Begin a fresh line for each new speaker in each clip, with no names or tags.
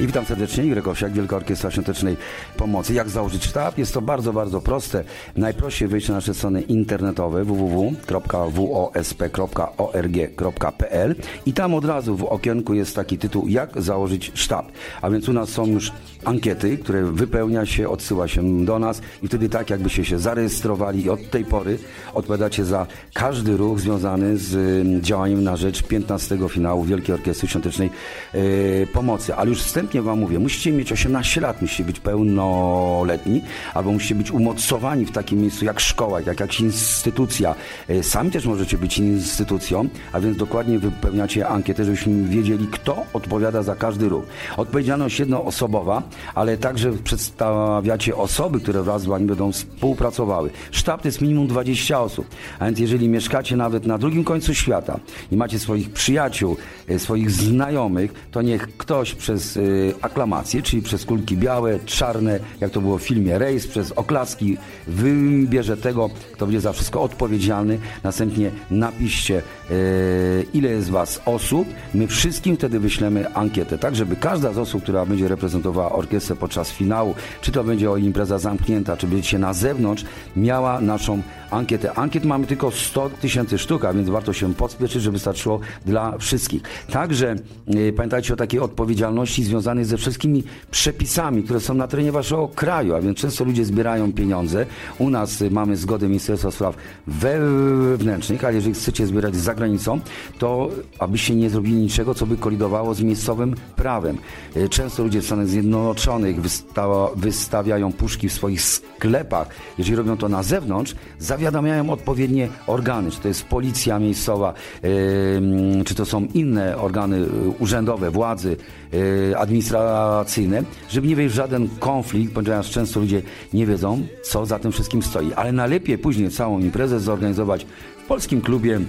I witam serdecznie, Jurek Owsiak, Wielka Orkiestra Świątecznej Pomocy. Jak założyć sztab? Jest to bardzo, bardzo proste. Najprościej wejść na nasze strony internetowe www.wosp.org.pl i tam od razu w okienku jest taki tytuł Jak założyć sztab. A więc u nas są już ankiety, które wypełnia się, odsyła się do nas i wtedy tak jakbyście się zarejestrowali i od tej pory odpowiadacie za każdy ruch związany z działaniem na rzecz 15 finału Wielkiej Orkiestry Świątecznej yy, Pomocy. Ale już wstępnie Wam mówię, musicie mieć 18 lat, musicie być pełnoletni, albo musicie być umocowani w takim miejscu jak szkoła, jak jakaś instytucja. Yy, sami też możecie być instytucją, a więc dokładnie wypełniacie ankietę, żebyśmy wiedzieli, kto odpowiada za każdy ruch. Odpowiedzialność jednoosobowa, ale także przedstawiacie osoby, które wraz z Wami będą współpracowały. Sztab to jest minimum 20 osób, a więc jeżeli mieszkacie nawet na drugim końcu świata i macie swoich przyjaciół, e, swoich znajomych, to niech ktoś przez y, aklamację, czyli przez kulki białe, czarne, jak to było w filmie Rejs, przez oklaski wybierze tego, kto będzie za wszystko odpowiedzialny. Następnie napiszcie, y, ile jest Was osób. My wszystkim wtedy wyślemy ankietę, tak żeby każda z osób, która będzie reprezentowała orkiestrę podczas finału, czy to będzie impreza zamknięta, czy będziecie na zewnątrz, miała naszą ankietę. Ankiet mamy tylko 100 tysięcy sztuk, a więc warto się podspieszyć, żeby starczyło dla wszystkich. Także y, pamiętajcie o takiej odpowiedzialności związanej ze wszystkimi przepisami, które są na terenie waszego kraju, a więc często ludzie zbierają pieniądze. U nas y, mamy zgodę Ministerstwa Spraw Wewnętrznych, ale jeżeli chcecie zbierać za granicą, to abyście nie zrobili niczego, co by kolidowało z miejscowym prawem. Y, często ludzie w Stanach Zjednoczonych wysta wystawiają puszki w swoich sklepach. Jeżeli robią to na zewnątrz, zawiadamiają odpowiednie organy, czy to jest policja miejscowa, yy, czy to są inne organy urzędowe, władzy yy, administracyjne, żeby nie wejść w żaden konflikt, ponieważ często ludzie nie wiedzą, co za tym wszystkim stoi. Ale najlepiej później całą imprezę zorganizować w polskim klubie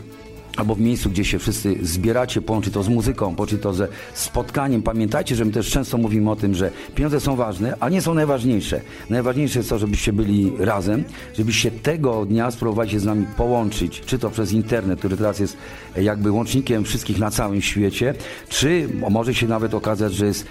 albo w miejscu, gdzie się wszyscy zbieracie, połączy to z muzyką, połączy to ze spotkaniem. Pamiętajcie, że my też często mówimy o tym, że pieniądze są ważne, a nie są najważniejsze. Najważniejsze jest to, żebyście byli razem, żebyście tego dnia spróbowali się z nami połączyć, czy to przez internet, który teraz jest jakby łącznikiem wszystkich na całym świecie, czy może się nawet okazać, że jest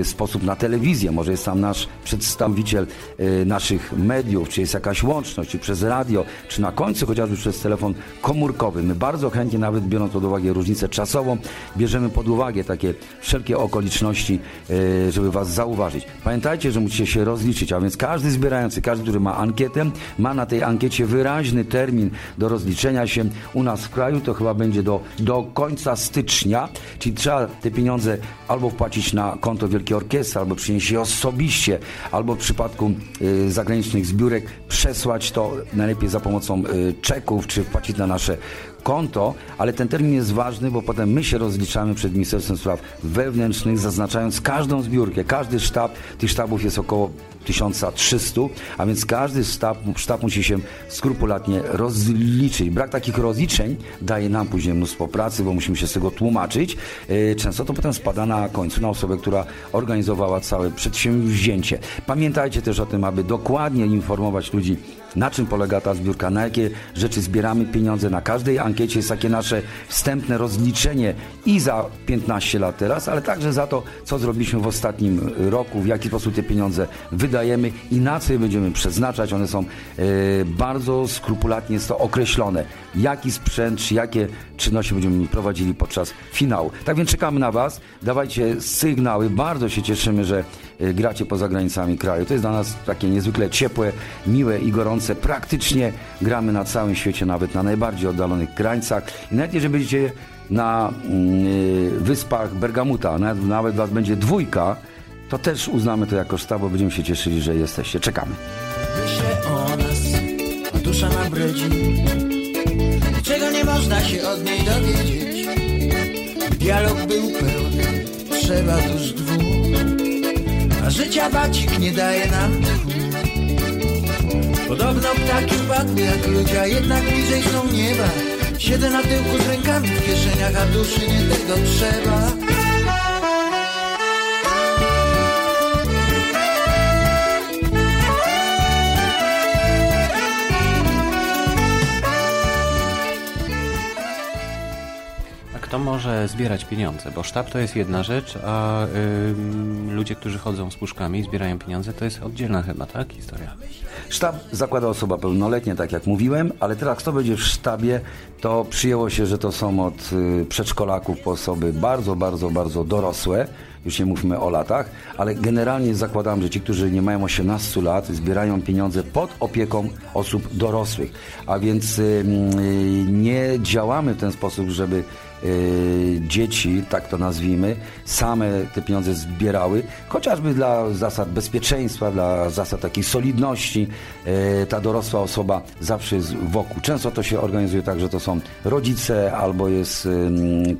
e, sposób na telewizję, może jest tam nasz przedstawiciel e, naszych mediów, czy jest jakaś łączność, czy przez radio, czy na końcu chociażby przez telefon komórkowy. My bardzo chętnie, nawet biorąc pod uwagę różnicę czasową, bierzemy pod uwagę takie wszelkie okoliczności, e, żeby Was zauważyć. Pamiętajcie, że musicie się rozliczyć, a więc każdy zbierający, każdy, który ma ankietę, ma na tej ankiecie wyraźny termin do rozliczenia się. U nas w kraju to chyba będzie do, do końca stycznia, czyli trzeba te pieniądze albo wpłacić na konto Wielkiej Orkiestry, albo przynieść je osobiście, albo w przypadku y, zagranicznych zbiórek przesłać to najlepiej za pomocą y, czeków, czy wpłacić na nasze konto, ale ten termin jest ważny, bo potem my się rozliczamy przed Ministerstwem Spraw Wewnętrznych, zaznaczając każdą zbiórkę, każdy sztab, tych sztabów jest około 1300, a więc każdy sztab, sztab musi się skrupulatnie rozliczyć. Brak takich rozliczeń daje nam później mnóstwo pracy, bo musimy się z tego tłumaczyć. Często to potem spada na końcu na osobę, która organizowała całe przedsięwzięcie. Pamiętajcie też o tym, aby dokładnie informować ludzi, na czym polega ta zbiórka, na jakie rzeczy zbieramy pieniądze. Na każdej ankiecie jest takie nasze wstępne rozliczenie i za 15 lat teraz, ale także za to, co zrobiliśmy w ostatnim roku, w jaki sposób te pieniądze wydajemy i na co je będziemy przeznaczać. One są e, bardzo skrupulatnie jest to określone. Jaki sprzęt, czy jakie czynności będziemy prowadzili podczas finału. Tak więc czekamy na Was. Dawajcie sygnały. Bardzo się cieszymy, że e, gracie poza granicami kraju. To jest dla nas takie niezwykle ciepłe, miłe i gorące. Praktycznie gramy na całym świecie, nawet na najbardziej oddalonych krańcach. I nawet jeżeli będziecie na yy, wyspach Bergamuta, nawet, nawet Was będzie dwójka, to też uznamy to jako sztab, bo będziemy się cieszyli, że jesteście. Czekamy.
Myślę o nas, a dusza nam brydzi Czego nie można się od niej dowiedzieć Dialog był pełny, trzeba tuż dwóch A życia bacik nie daje nam tchu Podobno ptaki upadły jak ludzie, a jednak bliżej są nieba. Siedzę na tyłku z rękami w kieszeniach, a duszy nie tego trzeba
kto może zbierać pieniądze? Bo sztab to jest jedna rzecz, a ludzie, którzy chodzą z puszkami i zbierają pieniądze, to jest oddzielna chyba, tak? Historia.
Sztab zakłada osoba pełnoletnia, tak jak mówiłem, ale teraz kto będzie w sztabie, to przyjęło się, że to są od y, przedszkolaków po osoby bardzo, bardzo, bardzo dorosłe, już nie mówmy o latach, ale generalnie zakładam, że ci, którzy nie mają 18 lat, zbierają pieniądze pod opieką osób dorosłych. A więc y, nie działamy w ten sposób, żeby dzieci, tak to nazwijmy, same te pieniądze zbierały, chociażby dla zasad bezpieczeństwa, dla zasad takiej solidności. y, Ta dorosła osoba zawsze jest wokół. Często to się organizuje tak, że to są rodzice albo jest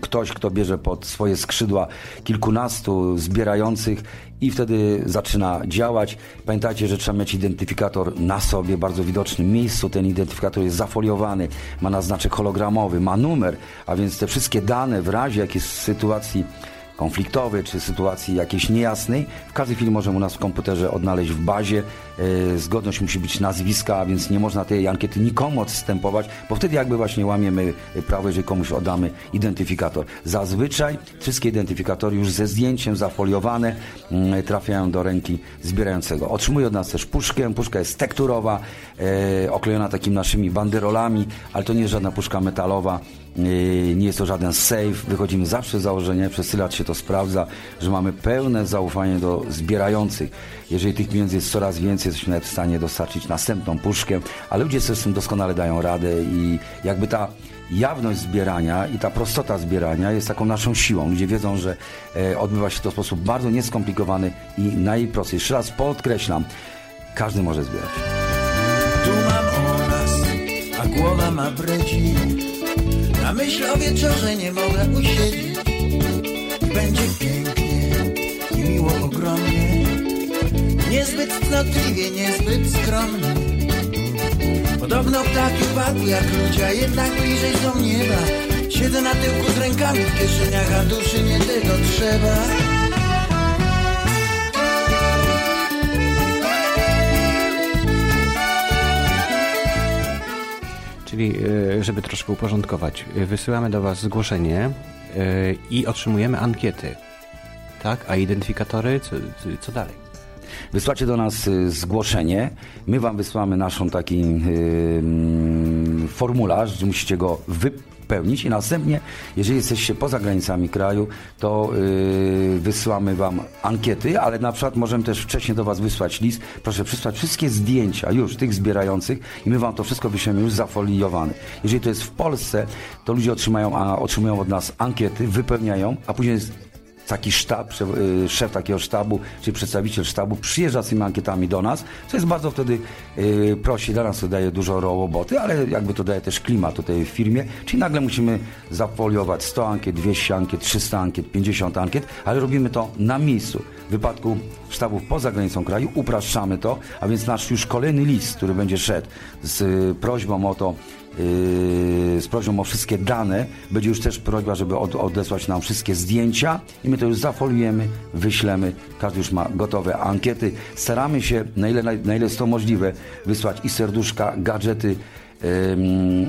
ktoś, kto bierze pod swoje skrzydła kilkunastu zbierających i wtedy zaczyna działać. Pamiętajcie, że trzeba mieć identyfikator na sobie, bardzo widocznym miejscu. Ten identyfikator jest zafoliowany, ma naznaczek hologramowy, ma numer, a więc te wszystkie dane w razie jakiejś sytuacji konfliktowej czy sytuacji jakiejś niejasnej, w każdej chwili możemy u nas w komputerze odnaleźć w bazie. E, zgodność musi być nazwiska, więc nie można tej ankiety nikomu odstępować, bo wtedy jakby właśnie łamiemy prawo, jeżeli komuś oddamy identyfikator. Zazwyczaj wszystkie identyfikatory już ze zdjęciem zafoliowane mm, trafiają do ręki zbierającego. Otrzymuje od nas też puszkę. Puszka jest tekturowa, e, oklejona takimi naszymi banderolami, ale to nie jest żadna puszka metalowa. Yy, Nie jest to żaden safe. Wychodzimy zawsze z założenia, przez tyle lat się to sprawdza, że mamy pełne zaufanie do zbierających. Jeżeli tych pieniędzy jest coraz więcej, jesteśmy nawet w stanie dostarczyć następną puszkę, ale ludzie sobie z tym doskonale dają radę i jakby ta jawność zbierania i ta prostota zbierania jest taką naszą siłą. Ludzie wiedzą, że e, odbywa się to w sposób bardzo nieskomplikowany i najprostszy. Jeszcze raz podkreślam, każdy może zbierać.
Tu mam o nas, a głowa ma bredzi. Na myśl o wieczorze nie mogę usiedzieć. Będzie pięknie i miło ogromnie. Niezbyt cnotliwie, niezbyt skromnie. Podobno ptaki padły jak ludzie, a jednak bliżej są nieba. Siedzę na tyłku z rękami w kieszeniach, a duszy nie tego trzeba.
Czyli, e, żeby troszkę uporządkować, e, wysyłamy do Was zgłoszenie e, i otrzymujemy ankiety. Tak? A identyfikatory, co, co dalej?
Wysłacie do nas y, zgłoszenie, my wam wysłamy naszą taki y, mm, formularz, że musicie go wypełnić i następnie, jeżeli jesteście poza granicami kraju, to y, wysyłamy wam ankiety, ale na przykład możemy też wcześniej do was wysłać list. Proszę przysłać wszystkie zdjęcia już tych zbierających i my wam to wszystko wyślemy już zafoliowane. Jeżeli to jest w Polsce, to ludzie otrzymają, a, otrzymują od nas ankiety, wypełniają, a później jest taki sztab, szef, y, szef takiego sztabu, czy przedstawiciel sztabu przyjeżdża z tymi ankietami do nas, co jest bardzo wtedy y, prosi, dla nas to daje dużo roboty, ale jakby to daje też klimat tutaj w firmie, czyli nagle musimy zafoliować 100 ankiet, 200 ankiet, 300 ankiet, 50 ankiet, ale robimy to na miejscu. W wypadku sztabów poza granicą kraju upraszczamy to, a więc nasz już kolejny list, który będzie szedł z prośbą o to, Yy, z prośbą o wszystkie dane. Będzie już też prośba, żeby od, odesłać nam wszystkie zdjęcia i my to już zafoliujemy, wyślemy. Każdy już ma gotowe ankiety. Staramy się, na ile, na, ile jest to możliwe, wysłać i serduszka, gadżety.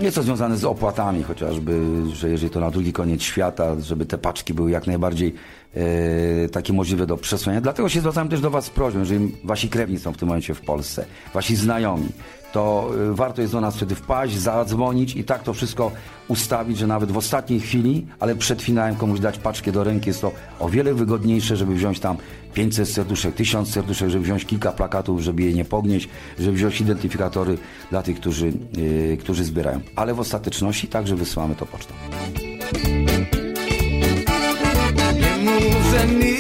Jest to związane z opłatami chociażby, że jeżeli to na drugi koniec świata, żeby te paczki były jak najbardziej e, takie możliwe do przesłania. Dlatego się zwracam też do Was z prośbą, jeżeli Wasi krewni są w tym momencie w Polsce, Wasi znajomi, to y, warto jest do nas wtedy wpaść, zadzwonić i tak to wszystko ustawić, że nawet w ostatniej chwili, ale przed finałem komuś dać paczkę do ręki jest to o wiele wygodniejsze, żeby wziąć tam 500 serduszek, 1000 serduszek, żeby wziąć kilka plakatów, żeby je nie pognieść, żeby wziąć identyfikatory dla tych, którzy, yy, którzy zbierają. Ale w ostateczności także wysyłamy to pocztą.
Nie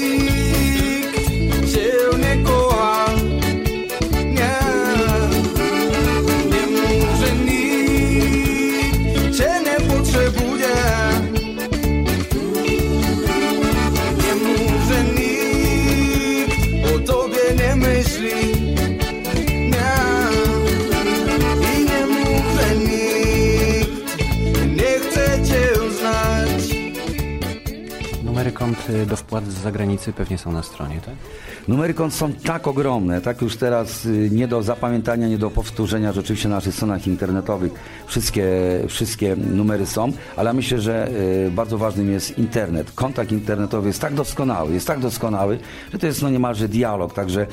Numery kont y, do wpłat z zagranicy pewnie są na stronie, tak?
Numery kont są tak ogromne, tak już teraz y, nie do zapamiętania, nie do powtórzenia, że oczywiście na naszych stronach internetowych wszystkie, wszystkie numery są, ale myślę, że y, bardzo ważnym jest internet. Kontakt internetowy jest tak doskonały, jest tak doskonały, że to jest no niemalże dialog, także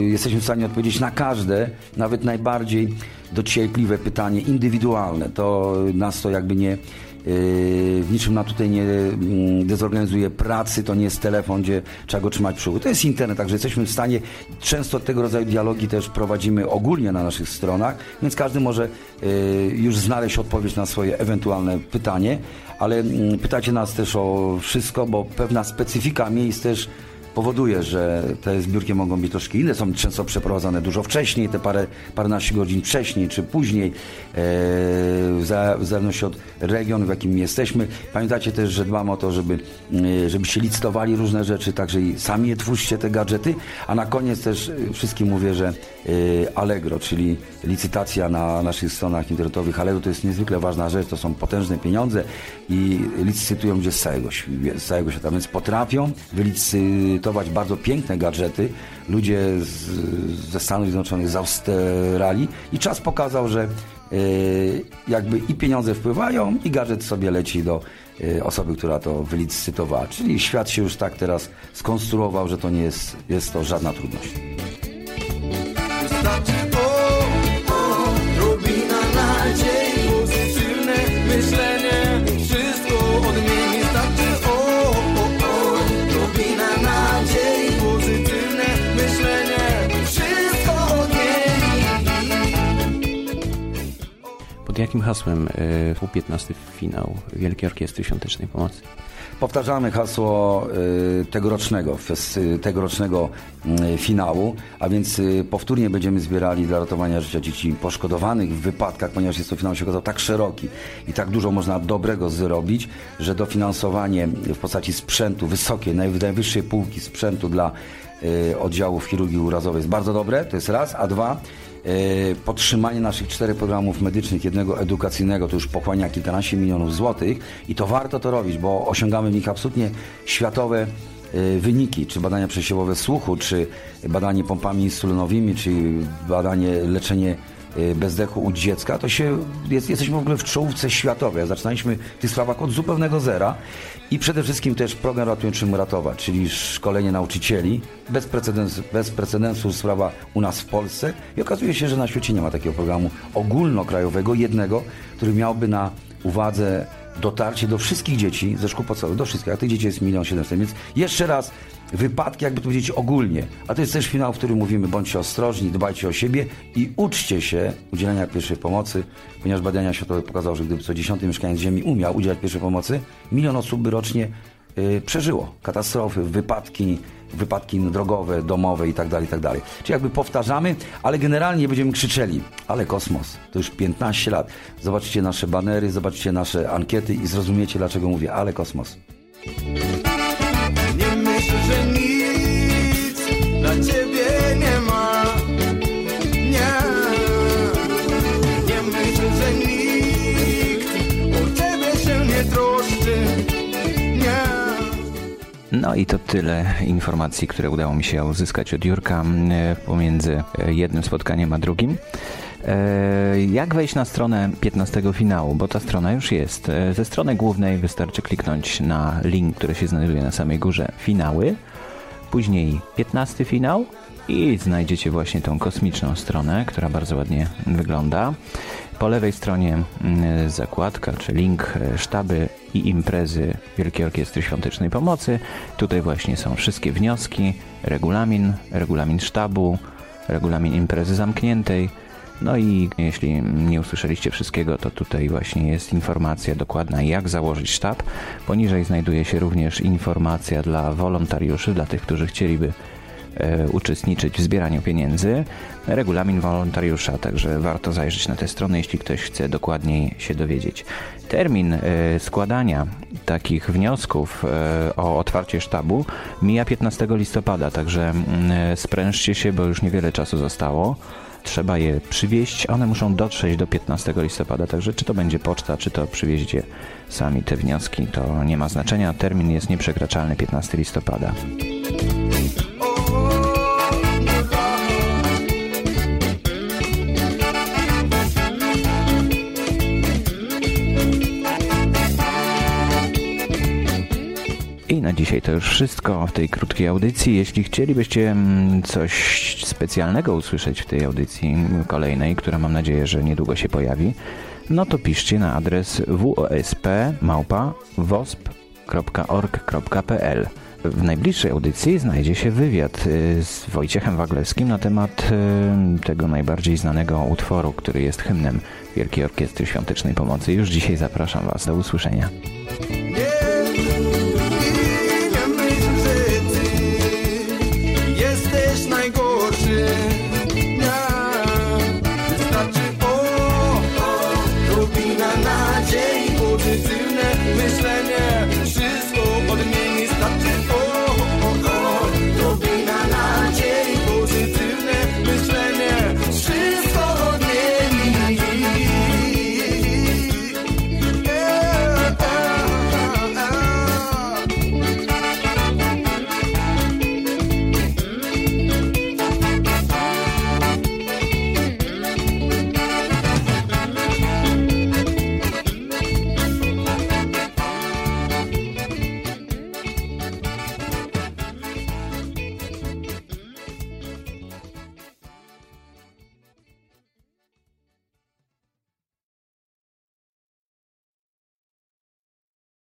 jesteśmy w stanie odpowiedzieć na każde, nawet najbardziej dociekliwe pytanie indywidualne. To nas to jakby nie w niczym nam tutaj nie mm, dezorganizuje pracy, to nie jest telefon, gdzie trzeba go trzymać przy To jest internet, także jesteśmy w stanie, często tego rodzaju dialogi też prowadzimy ogólnie na naszych stronach, więc każdy może y, już znaleźć odpowiedź na swoje ewentualne pytanie, ale mm, pytacie nas też o wszystko, bo pewna specyfika miejsc też powoduje, że te zbiórki mogą być troszkę inne, są często przeprowadzane dużo wcześniej, te parę, paręnaście godzin wcześniej czy później, e, w zależności od regionu, w jakim jesteśmy. Pamiętacie też, że dbamy o to, żeby, e, żebyście licytowali różne rzeczy, także i sami je twórzcie, te gadżety, a na koniec też e, wszystkim mówię, że Allegro, czyli licytacja na naszych stronach internetowych Allegro to jest niezwykle ważna rzecz, to są potężne pieniądze i licytują ludzie z całego, z całego świata, więc potrafią wylicytować bardzo piękne gadżety, ludzie z, ze Stanów Zjednoczonych, z Australii i czas pokazał, że e, jakby i pieniądze wpływają i gadżet sobie leci do e, osoby, która to wylicytowała. Czyli świat się już tak teraz skonstruował, że to nie jest, jest to żadna trudność.
Jakim hasłem był 15 finał Wielkiej Orkiestry Świątecznej Pomocy?
Powtarzamy hasło y, tegorocznego, tegorocznego y, finału, a więc powtórnie będziemy zbierali dla ratowania życia dzieci poszkodowanych w wypadkach, ponieważ jest to finał się okazał tak szeroki i tak dużo można dobrego zrobić, że dofinansowanie w postaci sprzętu wysokiej, najwyższej półki sprzętu dla oddziałów chirurgii urazowej jest bardzo dobre, to jest raz, a dwa, E, podtrzymanie naszych czterech programów medycznych, jednego edukacyjnego, to już pochłania kilkanaście milionów złotych i to warto to robić, bo osiągamy w nich absolutnie światowe e, wyniki, czy badania przesiewowe słuchu, czy badanie pompami insulinowymi, czy badanie, leczenie bezdechu u dziecka, to się, jest, jesteśmy w ogóle w czołówce światowej. Zaczynaliśmy w tych sprawach od zupełnego zera i przede wszystkim też program Ratuj Czym Ratować, czyli szkolenie nauczycieli. Bez precedensu, bez precedensu sprawa u nas w Polsce i okazuje się, że na świecie nie ma takiego programu ogólnokrajowego, jednego, który miałby na uwadze dotarcie do wszystkich dzieci ze szkół podstawowych, do wszystkich, a tych dzieci jest milion siedemset, więc jeszcze raz wypadki, jakby to powiedzieć ogólnie. A to jest też finał, w którym mówimy bądźcie ostrożni, dbajcie o siebie i uczcie się udzielenia pierwszej pomocy, ponieważ badania światowe pokazały, że gdyby co dziesiąty mieszkaniec Ziemi umiał udzielać pierwszej pomocy, milion osób by rocznie yy, przeżyło katastrofy, wypadki, wypadki drogowe, domowe itd., tak itd. Tak Czyli jakby powtarzamy, ale generalnie będziemy krzyczeli, ale kosmos, to już 15 lat. Zobaczycie nasze banery, zobaczycie nasze ankiety i zrozumiecie, dlaczego mówię, ale kosmos.
No i to tyle informacji, które udało mi się uzyskać od Jurka e, pomiędzy e, jednym spotkaniem a drugim. E, jak wejść na stronę 15 finału? Bo ta strona już jest. Ze strony głównej wystarczy kliknąć na link, który się znajduje na samej górze finały, później 15 finał i znajdziecie właśnie tą kosmiczną stronę, która bardzo ładnie wygląda. Po lewej stronie mm, zakładka, czy link e, sztaby i imprezy Wielkiej Orkiestry Świątecznej Pomocy. Tutaj właśnie są wszystkie wnioski, regulamin, regulamin sztabu, regulamin imprezy zamkniętej, no i jeśli nie usłyszeliście wszystkiego, to tutaj właśnie jest informacja dokładna, jak założyć sztab. Poniżej znajduje się również informacja dla wolontariuszy, dla tych, którzy chcieliby uczestniczyć w zbieraniu pieniędzy, regulamin wolontariusza, także warto zajrzeć na tę stronę, jeśli ktoś chce dokładniej się dowiedzieć. Termin e, składania takich wniosków e, o otwarcie sztabu mija 15 listopada, także mm, sprężcie się, bo już niewiele czasu zostało. trzeba je przywieźć. One muszą dotrzeć do 15 listopada, także czy to będzie poczta, czy to przywieźcie sami te wnioski, to nie ma znaczenia. Termin jest nieprzekraczalny 15 listopada. Na dzisiaj to już wszystko w tej krótkiej audycji. Jeśli chcielibyście mm, coś specjalnego usłyszeć w tej audycji kolejnej, która mam nadzieję, że niedługo się pojawi, no to piszcie na adres wosp.małpa.wosp.org.pl. W najbliższej audycji znajdzie się wywiad y, z Wojciechem Waglewskim na temat y, tego najbardziej znanego utworu, który jest hymnem Wielkiej Orkiestry Świątecznej Pomocy. Już dzisiaj zapraszam Was. Do usłyszenia.